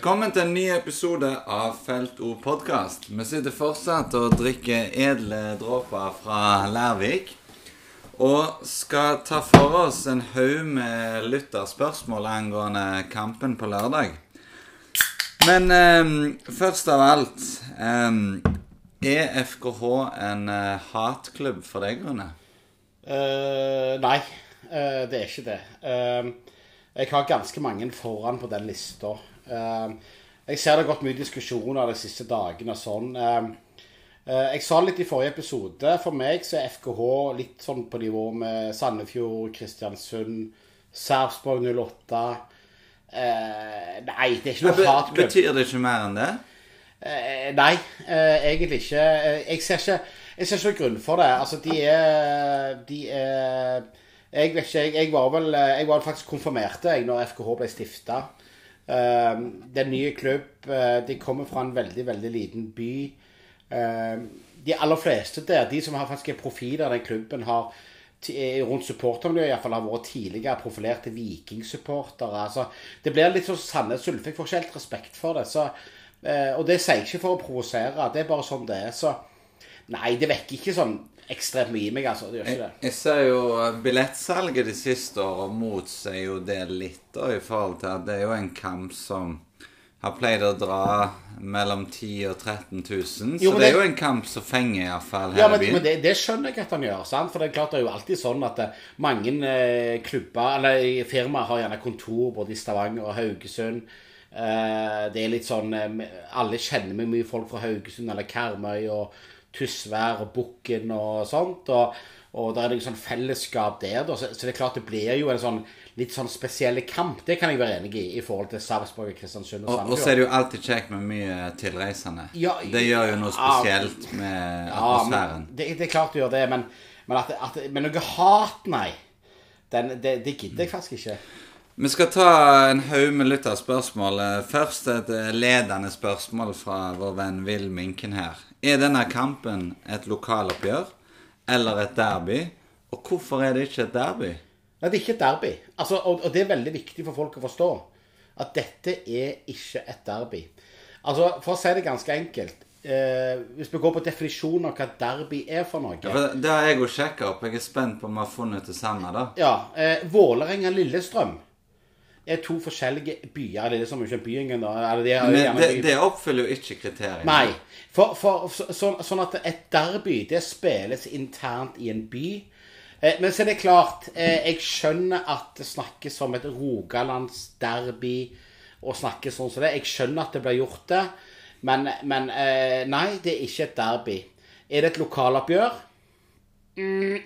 Velkommen til en ny episode av Felt O podkast. Vi sitter fortsatt og drikker edle dråper fra Lærvik. Og skal ta for oss en haug med lytterspørsmål angående kampen på lørdag. Men eh, først av alt eh, Er FKH en eh, hatklubb for deg, Rune? Uh, nei, uh, det er ikke det. Uh, jeg har ganske mange foran på den lista. Eh, jeg ser det har gått mye diskusjoner de siste dagene og sånn. Eh, eh, jeg sa litt i forrige episode. For meg så er FKH litt sånn på nivå med Sandefjord, Kristiansund, Sarpsborg 08. Eh, nei, det er ikke noe hatklubb. betyr det ikke mer enn det? Eh, nei, egentlig ikke. Jeg ser ikke Jeg ser ikke noen grunn for det. Altså, de er De er Jeg vet ikke, jeg, jeg var vel Jeg var faktisk konfirmerte jeg når FKH ble stifta. Eh, det er en ny klubb. eh, de kommer fra en veldig, veldig liten by. Eh, de aller fleste der, de som har faktisk er profiler den klubben, har rundt supportermiljøet i hvert fall har vært tidligere profilerte vikingsupportere. Altså, det blir litt sånn Sandnes Ulfik får ikke helt respekt for det. Så, og det sier jeg ikke for å provosere, det er bare sånn det er. Så nei, det vekker ikke sånn ekstremt mye i meg, altså. Det gjør ikke det. jeg ser jo eh, billettsalget de siste årene motsier jo det litt, da, i forhold til at det er jo en kamp som har pleid å dra mellom 10 og 13 000. Så Jo, det, det er jo en kamp som fenger, iallfall her Ja, i men, byen. men det, det skjønner jeg at han gjør. sant? For det er klart det er jo alltid sånn at eh, mange eh, klubber, eller firmaer har gjerne kontor både i Stavanger og Haugesund. Eh, det er litt sånn eh, Alle kjenner med mye folk fra Haugesund eller Karmøy og Tysvær og Bukken og sånt. Og, og det er sånn fellesskap der, da. Så, så det er klart det blir jo en sånn litt sånn spesiell kamp. Det kan jeg være enig i i forhold til Sarpsborg, Kristiansund og Og, og så er det jo alltid kjekt med mye tilreisende. Ja, det gjør jo noe ja, spesielt med atmosfæren. Ja, det, det er klart det gjør det, men, men, at, at, men noe hat, nei. Den, det, det gidder jeg faktisk ikke. Vi skal ta en haug med lytterspørsmål. Først et ledende spørsmål fra vår venn Will Minken her. Er denne kampen et lokaloppgjør eller et derby? Og hvorfor er det ikke et derby? Nei, det er ikke et derby. Altså, og, og det er veldig viktig for folk å forstå. At dette er ikke et derby. Altså, For å si det ganske enkelt eh, Hvis vi går på definisjonen av hva derby er for noe Ja, for det har jeg jo sjekka opp. Jeg er spent på om vi har funnet det samme. da. Ja, eh, Vålerenga-Lillestrøm er to forskjellige byer. Lillestrøm er jo ikke en by engang. da. Eller de er Men det, det oppfyller jo ikke kriteriene. Nei. For, for, så, sånn, sånn at et derby, det spilles internt i en by. Eh, men så er det klart, eh, jeg skjønner at det snakkes om et rogalandsderby og snakkes sånn som det. Jeg skjønner at det blir gjort det, men, men eh, nei, det er ikke et derby. Er det et lokaloppgjør? Mm,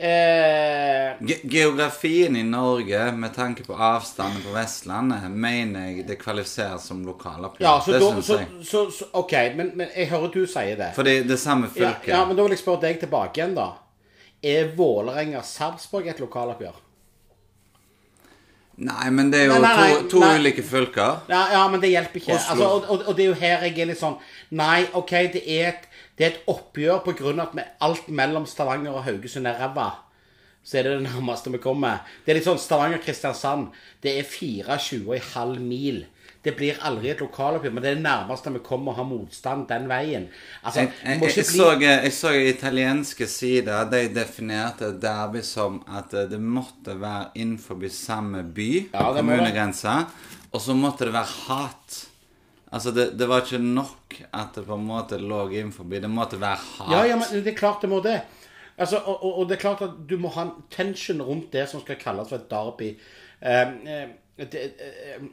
eh, Ge geografien i Norge med tanke på avstanden på Vestlandet mener jeg det kvalifiserer som lokaloppgjør. ja, så det syns så, jeg. så, så, OK, men, men jeg hører du sier det. Fordi det er samme Ja, ja, men da vil jeg spørre deg tilbake igjen, da. Er Vålerenga-Sarpsborg et lokaloppgjør? Nei, men det er jo Nei, nei, nei, to, to ulike fylker. Ja, ja, men det hjelper ikke. Altså, og, og, og det er jo her jeg er litt sånn Nei, OK, det er et, det er et oppgjør av at med alt mellom Stavanger og Haugesund er ræva. Så er det det nærmeste vi kommer. Det er litt sånn Stavanger-Kristiansand. Det er 24,5 mil. Det blir aldri et lokaloppgjør, men det er det nærmeste vi kommer å ha motstand den veien. Altså, Jeg, jeg, jeg, så, jeg så italienske sider de definerte derby som at eh, det måtte være innenfor samme by, Ja, kommunegrensa, og så måtte det være hat. Altså, det, det var ikke nok at det på en måte lå innenfor. Det måtte være hardt. Ja, ja, men det er klart det må det. Altså, og, og, og det er klart at du må ha en tension rundt det som skal kalles for et derby. Eh, eh, det, eh,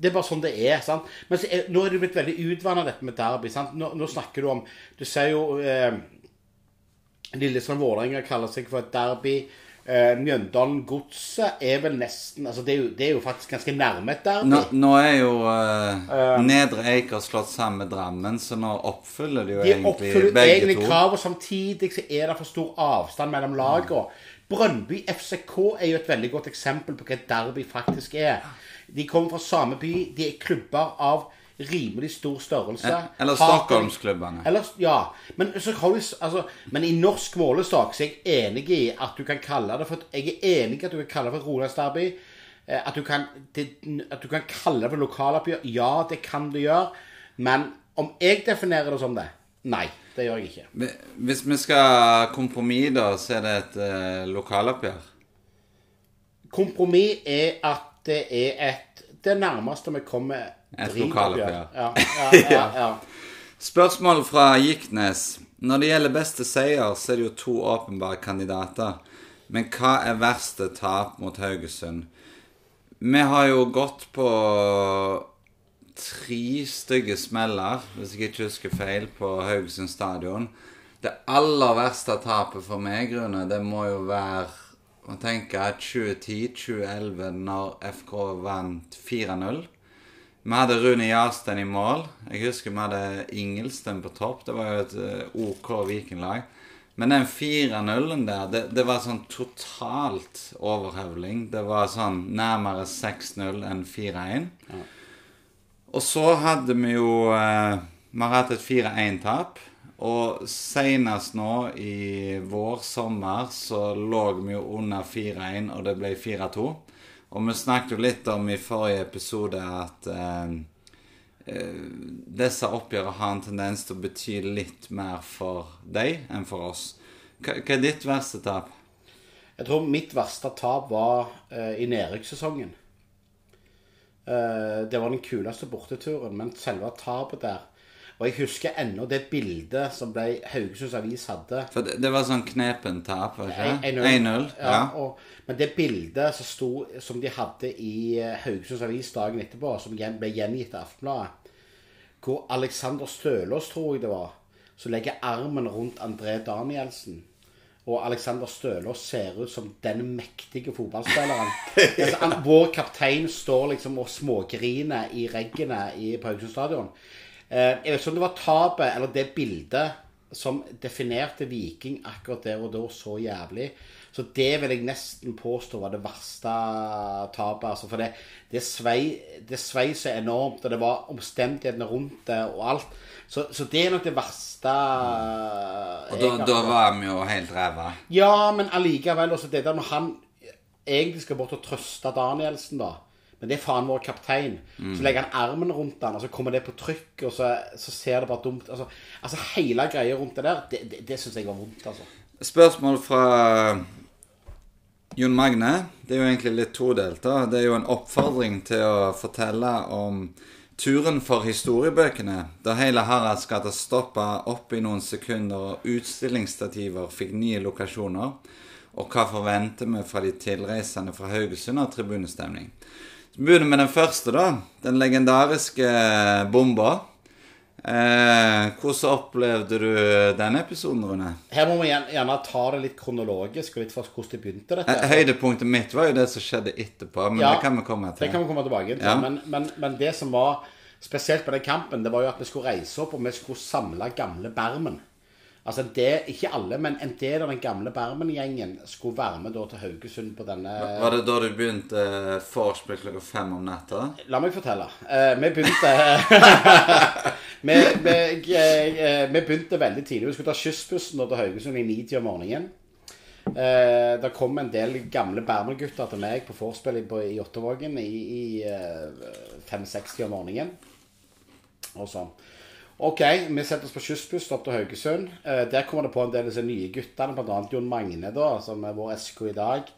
det er bare sånn det er. sant? Men så er, nå er det blitt veldig utvanna, dette med derby. sant? Nå, nå snakker du om Du ser jo eh, Lillestrøm-Vålerenga kaller seg for et derby. Eh, Mjøndalen-Godset er vel nesten altså det er, jo, det er jo faktisk ganske nærme et derby. Nå, nå er jo eh, Nedre Eiker slått sammen med Drammen, så nå oppfyller de jo De egentlig oppfyller begge egentlig to. krav, og samtidig så er det for stor avstand mellom lagene. Brønnby FCK er jo et veldig godt eksempel på hva et derby faktisk er. De kommer fra samme by, de er klubber av rimelig stor størrelse. Eller Stockholmsklubbene. Eller, ja. Men, så har du, altså, men i norsk målestokk er jeg enig i at du kan kalle det for Jeg er enig i at du kan kalle det for Rolandsderby. eh, at, du kan, det, at du kan kalle det for lokaloppgjør. Ja, det kan du gjøre. Men om jeg definerer det som det? Nei, det gjør jeg ikke. Hvis vi skal kompromiss, da, så er det et eh, lokaloppgjør. Kompromiss er at det er et Det nærmeste vi kommer Et lokaloppgjør. Ja, ja, ja, ja. Spørsmål fra Giknes. Når det gjelder beste seier, så er det jo to åpenbare kandidater. Men hva er verste tap mot Haugesund? Vi har jo gått på tre stygge smeller, hvis jeg ikke husker feil, på Haugesund stadion. Det aller verste tapet for meg, Rune, det må jo være å tenke 2010-2011, når FK vant 4-0. Vi hadde Rune Jarstein i mål. Jeg husker vi hadde Ingelsten på topp. Det var jo et eh, OK Viking-lag. Men den 4-0-en der, det, det var sånn totalt overhøvling. Det var sånn nærmere 6-0 enn 4-1. Og så hadde vi jo eh, Vi har hatt et 4-1-tap. Og senest nå i vår, sommer, så lå vi jo under 4-1, og det ble 4-2. Og vi snakket jo litt om i forrige episode at eh, eh, disse oppgjørene har en tendens til å bety litt mer for deg enn for oss. Hva, er ditt verste tap? Jeg tror mitt verste tap var eh, i nedrykkssesongen. Eh, det var den kuleste borteturen, men selve tapet der Og jeg husker ennå det bildet som ble Haugesunds Avis hadde. For det, det var sånn knepen tap, var det ikke? 1-0. 1-0. Ja, Ja. og, men det bildet som, sto, som de hadde i eh, Haugesunds Avis dagen etterpå, som ble gjengitt av Aftenbladet, hvor Alexander Stølås, tror jeg det var, som legger armen rundt André Danielsen. Og Alexander Stølås ser ut som den mektige fotballspilleren. altså, han, vår kaptein står liksom og smågriner i reggene på Haugesund stadion. Eh, jeg vet ikke om det var tapet eller det bildet som definerte Viking akkurat der og da så jævlig. Så det vil jeg nesten påstå var det verste tapet. Altså, for det, det, svei, det svei så enormt, og det var omstendighetene rundt det og alt. Så, så det er nok det verste Og da, da var vi jo helt ræva. ja, men allikevel også det der når han egentlig skal bort og trøste Danielsen, da. Men det er faen vår kaptein. Så legger han armen rundt han, og så kommer det på trykk, og så, så ser det bare dumt Altså, altså hele greia rundt det der, det, det, det syns jeg var vondt, altså. Spørsmål fra Jon Magne. Det er jo egentlig litt todelt. da. Det er jo en oppfordring til å fortelle om turen for historiebøkene. Da hele Haraldsgata stoppa opp i noen sekunder og utstillingsstativer fikk nye lokasjoner. Og hva forventer vi fra de tilreisende fra Haugesund av tribunestemning? Så begynner vi med den første, da. Den legendariske bomba. Eh, hvordan opplevde du den episoden, Rune? Her må vi gjerne, gjerne ta det litt kronologisk, og litt for hvordan det begynte, dette. Eh, Høydepunktet mitt var jo det som skjedde etterpå, men Ja, det kan vi komme til. Det kan vi komme tilbake til. Ja. Men, men, men det som var spesielt på den kampen, det var jo at vi skulle reise opp, og vi skulle samle gamle Bermen. Altså en del, Ikke alle, men en del av den gamle Bermen-gjengen skulle være med da til Haugesund på denne Var det da du begynte eh, vorspiel klokka fem om natta? La meg fortelle. Eh, vi begynte vi, vi, eh, vi begynte veldig tidlig. Vi skulle ta skyssbussen til Haugesund i nitida om morgenen. Eh, det kom en del gamle Bermen-gutter til meg på vorspiel i, i Ottavågen i, i eh, 5-60 om morgenen. Og sånn. Ok, vi setter oss på kystbuss opp til Haugesund. Eh, der kommer det på en del av disse nye guttene, bl.a. Jon Magne, da, som er vår SK i dag.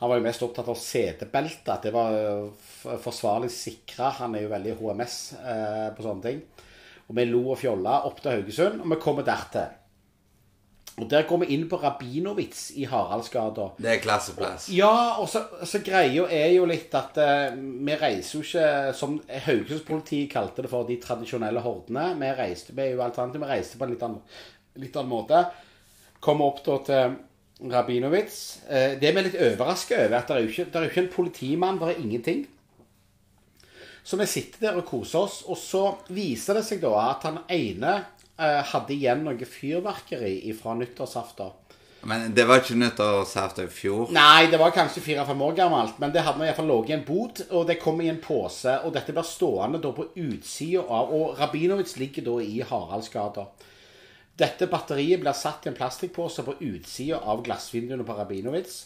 Han var jo mest opptatt av setebeltet, at det var eh, forsvarlig sikra. Han er jo veldig HMS eh, på sånne ting. Og vi lo og fjolla opp til Haugesund, og vi kommer dertil. Og der går vi inn på Rabinowitz i Haraldsgata. Det er klasseplass. Ja, og så, så greia er jo litt at uh, vi reiser jo ikke Som Haugesundspolitiet kalte det for de tradisjonelle hordene. Vi reiste vi er jo alternativ, vi reiste på en litt annen, litt annen måte. Kom opp da til Rabinowitz. Uh, det vi er litt overraska over, at det er jo ikke, er jo ikke en politimann, det er ingenting. Så vi sitter der og koser oss, og så viser det seg da at han ene eh, hadde igjen noe fyrverkeri fra nyttårsaften. Men det var ikke nyttårsaften i fjor. Nei, det var kanskje fire-fem år gammelt, men det hadde i hvert ligget i en bod, og det kom i en pose, og dette blir stående da på utsida av Og Rabinovitz ligger da i Haraldsgata. Dette batteriet blir satt i en plastikkpose på utsida av glassvinduene på Rabinovitz.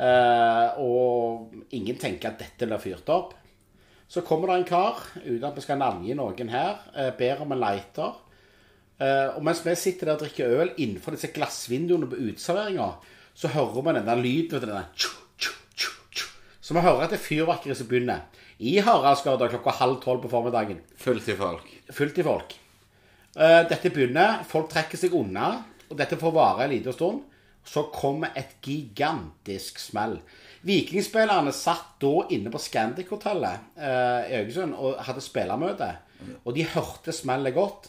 Eh, og ingen tenker at dette blir fyrt opp. Så kommer det en kar, uten at vi skal navngi noen her, eh, ber om en lighter. Eh, og mens vi sitter der og drikker øl innenfor disse glassvinduene på uteserveringa, så hører vi den der lyden. vet du, Den tju, tju, tju, tju. Så vi hører at det er fyrverkeri som begynner. I Haraldsgata klokka halv tolv på formiddagen. Fullt i folk. Fullt i folk. Eh, dette begynner, folk trekker seg unna, og dette får vare en liten stund. Så kommer et gigantisk smell. Vikingspillerne satt da inne på Scandic-hotellet eh, i Haugesund og hadde spillermøte. Og de hørte smellet godt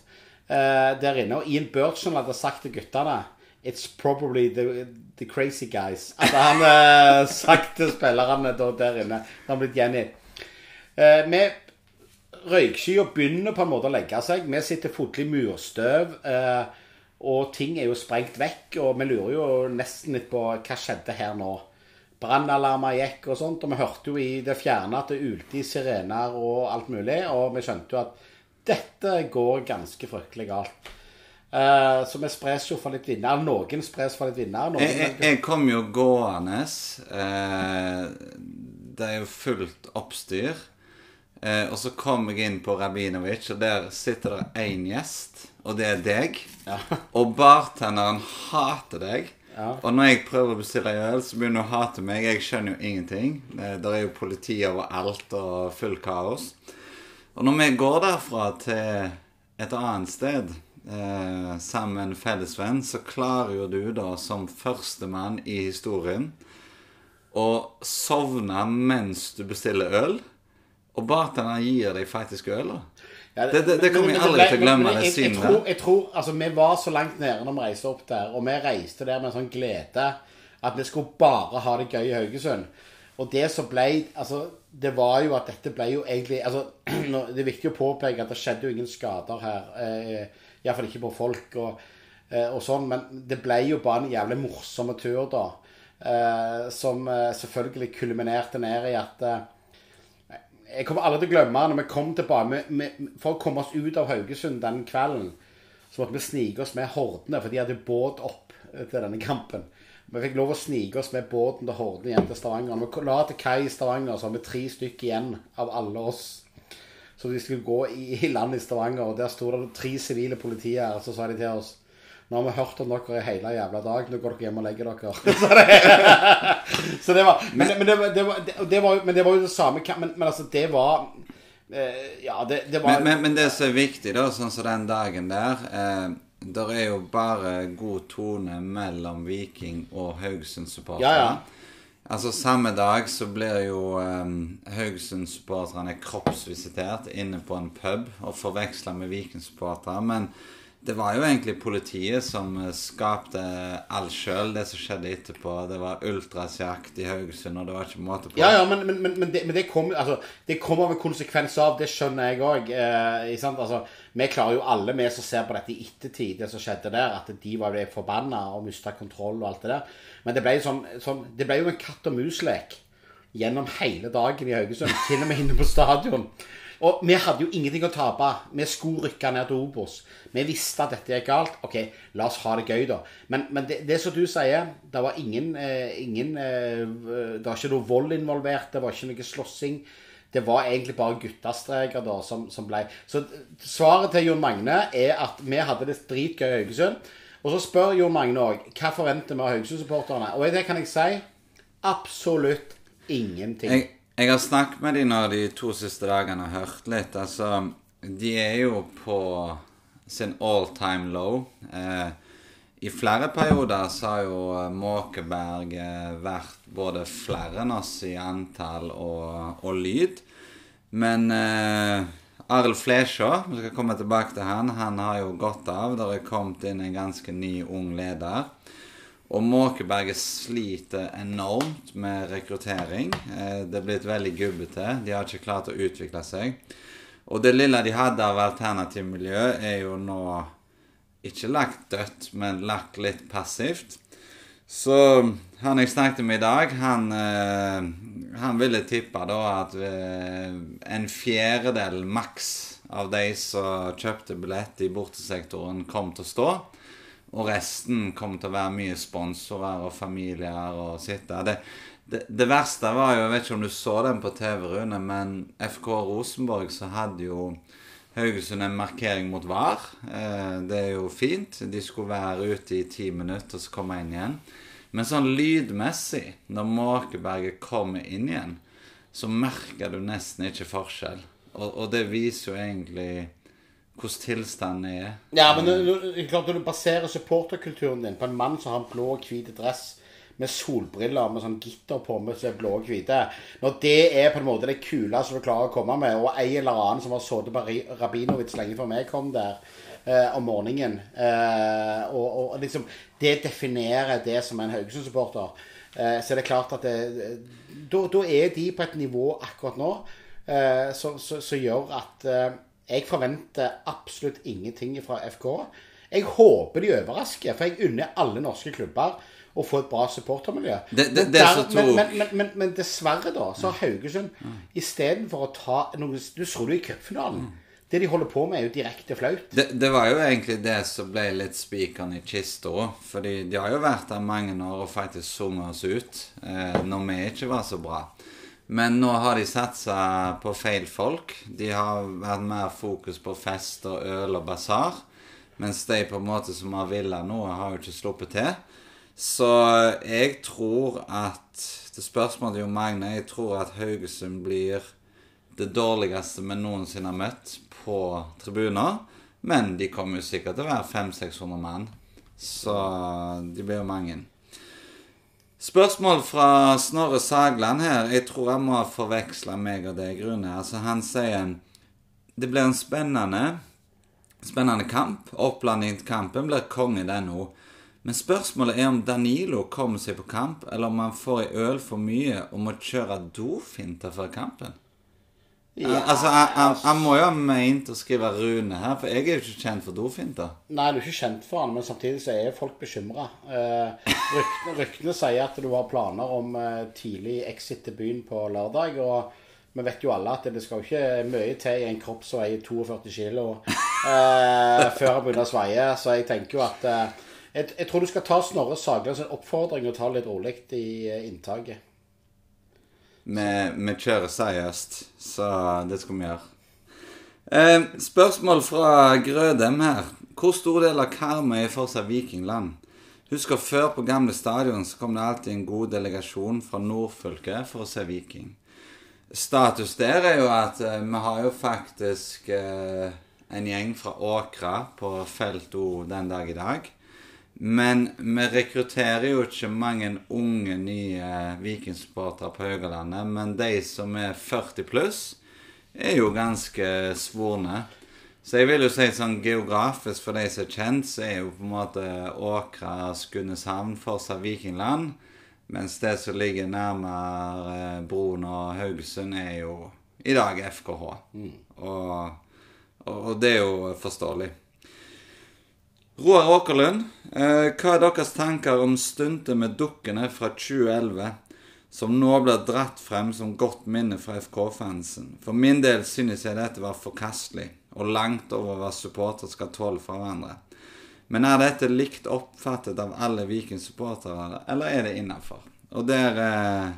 eh, der inne. Og Ian Burchell hadde sagt til guttene It's probably the, the crazy guys. At han uh, sagt til spillerne der inne. Han blitt gjengitt. Uh, vi Røykskya begynner på en måte å legge seg. Vi sitter fotlig murstøv. Eh, og ting er jo sprengt vekk. Og vi lurer jo nesten litt på hva skjedde her nå. Brannalarmer gikk og sånt. Og vi hørte jo i det fjerne at det ulte i sirener og alt mulig. Og vi skjønte jo at dette går ganske fryktelig galt. Uh, så vi spres jo for litt vinner. Noen spres for litt vinner. Jeg, jeg, jeg kom jo gående. Uh, det er jo fullt oppstyr. Uh, og så kom jeg inn på Rabinovic, og der sitter det én gjest, og det er deg. Ja. Og bartenderen hater deg. Ja. Og når jeg prøver å bestille øl, så begynner hun å hate meg. Jeg skjønner jo ingenting. Det er jo politi overalt og fullt kaos. Og når vi går derfra til et annet sted eh, sammen med en fellesvenn, så klarer jo du da som førstemann i historien å sovne mens du bestiller øl. Og bartenderen gir deg faktisk øl. da. Ja, Det- det- det kommer jeg aldri til å glemme, det jeg, jeg, synet. tror, jeg tror, altså Vi var så langt nede når vi reiste opp der, og vi reiste der med en sånn glede at vi skulle bare ha det gøy i Haugesund. Og det som ble Altså, det var jo at dette ble jo egentlig altså, Det er viktig å påpeke at det skjedde jo ingen skader her. Eh, Iallfall ikke på folk og, eh, og sånn. Men det ble jo bare en jævlig morsom tur, da. Eh, som eh, selvfølgelig kulminerte ned i at jeg kommer aldri til å glemme når vi kom tilbake For å komme oss ut av Haugesund den kvelden, så måtte vi snike oss med hordene, for de hadde båt opp til denne kampen. Vi fikk lov å snike oss med båten til Horden igjen til Stavanger. Vi la til kai i Stavanger, så har vi tre stykker igjen av alle oss. Så de skulle gå i, land i Stavanger, og der sto det tre sivile politier her. Så sa de til oss Nå har vi hørt om dere i hele jævla dag. Nå går dere hjem og legger dere. Så det, var Men, det, var- jo- men det samme Men, men altså, det var eh, Ja, det var Men, men, men det som er viktig, da, sånn som den dagen der eh, Der er jo bare god tone mellom Viking og Haugesund-supporterne. Ja, ja. Altså Samme dag så blir jo um, Haugesund-supporterne kroppsvisitert inne på en pub og forveksla med Viking-supportere. Men det var jo egentlig politiet som eh, skapte all sjøl, det som skjedde etterpå. Det var ultrasjakt i Haugesund, og det var ikke måte på. Ja, ja, men, men, men, det, men det kommer altså, det kommer av konsekvenser av. Det skjønner jeg òg. Eh, altså, vi klarer jo alle, vi som ser på dette i ettertid, det som skjedde der, at de var forbanna og mista kontroll og alt det der. Men det ble sånn, sånn Det ble jo en katt og mus-lek gjennom hele dagen i Haugesund. Til og med inne på stadion. Og vi hadde jo ingenting å tape. Vi skulle rykke ned til Obos. Vi visste at dette gikk galt. Ok, la oss ha det gøy, da. Men, men det, det som du sier, det var ingen, eh, ingen eh, Det var ikke noe vold involvert. Det var ikke noe slåssing. Det var egentlig bare guttastreker da som, som ble Så svaret til Jon Magne er at vi hadde det dritgøy i Haugesund. Og så spør Jon Magne òg hva forventer vi av Haugesund-supporterne. Og det kan jeg si absolutt ingenting. Jeg, jeg har snakket med dem nå de to siste dagene og hørt litt. Altså, de er jo på sin all time low. Eh, I flere perioder så har jo Måkeberg eh, vært både flere enn oss i antall og, og lyd. Men eh, Arild Flesjå, vi skal komme tilbake til han, han har jo gått av. Det har kommet inn en ganske ny ung leder. Og Måkeberget sliter enormt med rekruttering. Eh, Det er blitt veldig gubbete. De har ikke klart å utvikle seg. Og det lille de hadde av alternativ miljø, er jo nå ikke lagt dødt, men lagt litt passivt. Så han jeg snakket med i dag, han, eh, han ville tippe da at eh, en fjerdedel maks av de som kjøpte billett i bortesektoren, kom til å stå. Og resten kom til å være mye sponsorer og familier og sitte. Det, det, det verste var jo Jeg vet ikke om du så den på TV, Rune, men FK Rosenborg så hadde jo Haugesund en markering mot VAR. Eh, det er jo fint. De skulle være ute i ti minutter og så komme inn igjen. Men sånn lydmessig, når Måkeberget kommer inn igjen, så merker du nesten ikke forskjell. Og, og det viser jo egentlig hvordan tilstanden er. Ja, men når- klart når du baserer supporterkulturen din på en mann som har en blå og hvit dress med solbriller med sånn gitter på med som er blå og hvite Når det er på en måte det kuleste du klarer å komme med, og ei eller annen som har sittet på Rabinowitz lenge før meg kom der eh, om morgenen eh, og, og liksom Det definerer det som en Haugesund-supporter. Eh, så er det klart at da, er de på et nivå akkurat nå eh, som gjør at eh, jeg forventer absolutt ingenting fra FK. Jeg håper de overrasker, for jeg unner alle norske klubber å få et bra supportermiljø. Det- det- det der- som men, men, men, men, dessverre, da, så har Haugesund istedenfor å ta noe Du så det i cupfinalen. Det de holder på med, er jo direkte flaut. Det, det var jo egentlig det som ble litt spikeren i kista òg. Fordi de har jo vært der mange år og faktisk sunget oss ut eh, når vi ikke var så bra. Men nå har de satsa på feil folk. De har vært mer fokus på fest og øl og basar. Mens de på en måte som har villet noe, har jo ikke sluppet til. Så jeg tror at Det spørsmålet jo Magne Jeg tror at Haugesund blir det dårligste vi noensinne har møtt på tribuner. Men de kommer jo sikkert til å være 500-600 mann. Så de blir jo mange. Spørsmål fra Snorre Sagland her. Jeg tror jeg må ha forveksla meg og deg, Rune. Altså, han sier det blir en spennende spennende kamp. Opplandingskampen kampen blir konge, den òg. Men spørsmålet er om Danilo kommer seg på kamp, eller om han får ei øl for mye og må kjøre dofinter før kampen. Altså, jeg, jeg, jeg, må jo ha meint å skrive Rune her, for jeg er jo ikke kjent for dofinter. Nei, du er ikke kjent for han, men samtidig så er folk bekymra. Eh, ryktene, ryktene sier at du har planer om eh, tidlig exit til byen på lørdag. Og vi vet jo alle at det skal jo ikke mye til i en kropp som veier 42 kilo eh, før han begynner å sveie. Så jeg tenker jo at eh, jeg, jeg tror du skal ta Snorre Saglands oppfordring og ta det litt rolig i eh, inntaket. Vi, kjører seriøst, så det skal vi gjøre. Eh, spørsmål fra Grødem her. Hvor stor del av Karmøy er fortsatt Vikingland? Husker før på gamle stadion så kom det alltid en god delegasjon fra nordfylket for å se Viking. Status der er jo at eh, vi har jo faktisk eh, en gjeng fra Åkra på felt O den dag i dag. Men vi rekrutterer jo ikke mange unge, nye vikingsupportere på Haugalandet. Men de som er 40 pluss, er jo ganske svorne. Så jeg vil jo si sånn geografisk for de som er kjent, så er jo på en måte Åkra, Skudeneshavn fortsatt Vikingland. Mens det som ligger nærmere Broen og Haugesund, er jo i dag FKH. Og, og, og det er jo forståelig. Roar Åkerlund, eh, hva er deres tanker om stuntet med dukkene fra 2011, som nå blir dratt frem som godt minne fra FK-fansen? For min del synes jeg dette var forkastelig, og langt over hva supportere skal tåle fra hverandre. Men er dette likt oppfattet av alle Viking-supportere, eller er det innafor? Og der eh,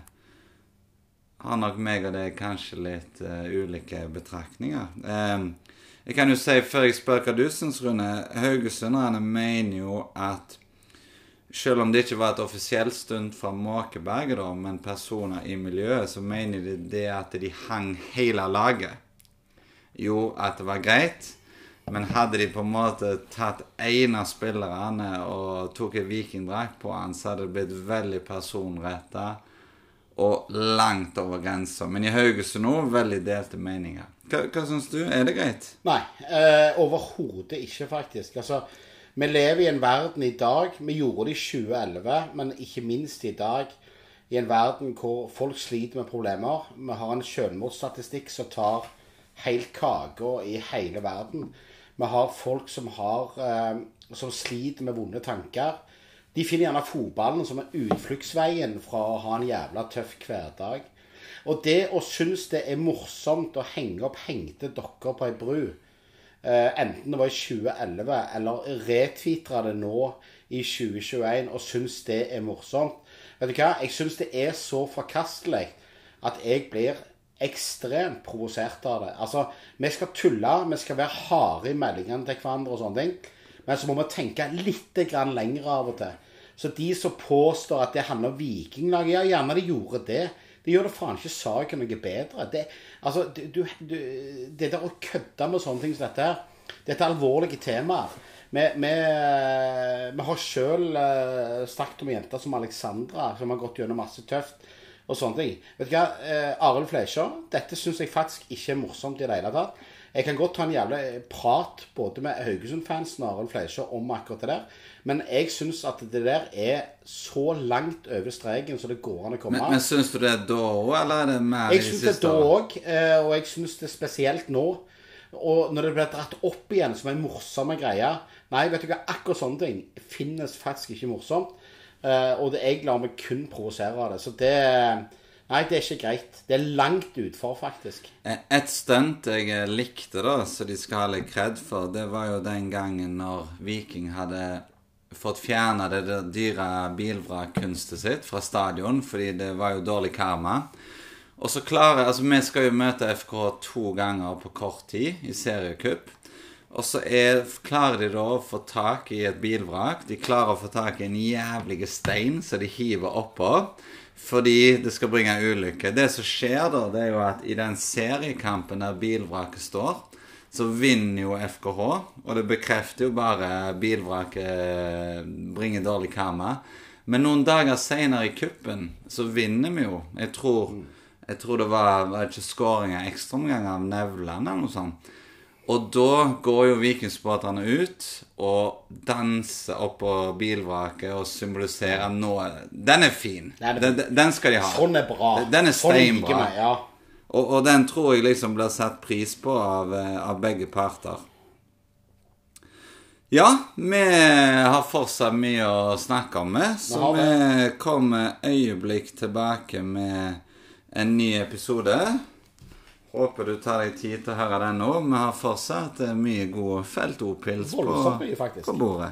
har nok meg og deg kanskje litt eh, ulike betraktninger. Eh, jeg kan jo si, før jeg spør hva du syns, Rune Haugesunderne mener jo at selv om det ikke var et offisielt stunt fra Måkeberget, da, men personer i miljøet, så mener de det at de hang hele laget. Jo, at det var greit. Men hadde de på en måte tatt en av spillerne og tok en vikingdrakt på han, så hadde det blitt veldig personretta og langt over grensa. Men i Haugesund òg veldig delte meninger. Hva, hva syns du? Er det greit? Nei, eh, overhodet ikke, faktisk. Altså, vi lever i en verden i dag Vi gjorde det i 2011, men ikke minst i dag. I en verden hvor folk sliter med problemer. Vi har en selvmordsstatistikk som tar helt kaka i hele verden. Vi har folk som, har, eh, som sliter med vonde tanker. De finner gjerne fotballen som er utfluktsveien fra å ha en jævla tøff hverdag. Og det å synes det er morsomt å henge opp hengte dokker på ei bru, eh, enten det var i 2011 eller retvitre det nå i 2021 og synes det er morsomt, Vet du hva? Jeg syns det er så forkastelig at jeg blir ekstremt provosert av det. Altså, vi skal tulle, vi skal være harde i meldingene til hverandre og sånne ting. Men så må vi tenke litt lenger av og til. Så de som påstår at det handler om vikinglaget, ja, gjerne de gjorde det. Det gjør det faen ikke saken noe bedre. Det, altså, du, du, det der å kødde med sånne ting som dette her, dette er alvorlige temaer. Vi, vi, vi har sjøl uh, snakket om jenter som Alexandra, som har gått gjennom masse tøft og sånne ting. Vet du hva, uh, Arild Flesjer, dette syns jeg faktisk ikke er morsomt i det hele tatt. Jeg kan godt ta en jævla prat både med Haugesund-fansen og Arild Flesjer om akkurat det der. Men jeg syns at det der er så langt over streken så det går an å komme. Men, men syns du det er da òg, eller er det mer jeg i det siste? Jeg syns det er da òg, uh, og jeg syns det er spesielt nå. Og når det blir dratt opp igjen som en morsom greie Nei, vet du hva, akkurat sånne ting finnes faktisk ikke morsomt. Uh, og det, jeg lar meg kun provosere av det. Så det Nei, det er ikke greit. Det er langt utfor, faktisk. Eh, et stunt jeg likte, da, som de skal ha litt kred for, det var jo den gangen når Viking hadde fått fjerna det dyre bilvrakkunstet sitt fra stadion fordi det var jo dårlig karma. Og så klarer Altså, vi skal jo møte FK to ganger på kort tid i seriecup. Og så er, klarer de da å få tak i et bilvrak. De klarer å få tak i en jævlig stein som de hiver oppå. Fordi det skal bringe ulykke. Det som skjer da, det er jo at i den seriekampen der bilvraket står, så vinner jo FKH. Og det bekrefter jo bare bilvraket bringer dårlig karma. Men noen dager seinere i kuppen så vinner vi jo. Jeg tror, jeg tror det var, var ikke skåring av ekstraomgang av Nevland eller noe sånt. Og da går jo vikingsupporterne ut og danser oppå bilvraket og symboliserer nå Den er fin. Den, den, den skal de ha. Sånn er bra. Den er Sånn steinbra. Sånn ja. Og, og den tror jeg liksom blir satt pris på av, eh, av begge parter. Ja, vi har fortsatt mye å snakke om, med, så vi kommer øyeblikk tilbake med en ny episode. Håper du tar deg tid til å høre den nå. Vi har fortsatt eh, mye god feltopils på, på bordet.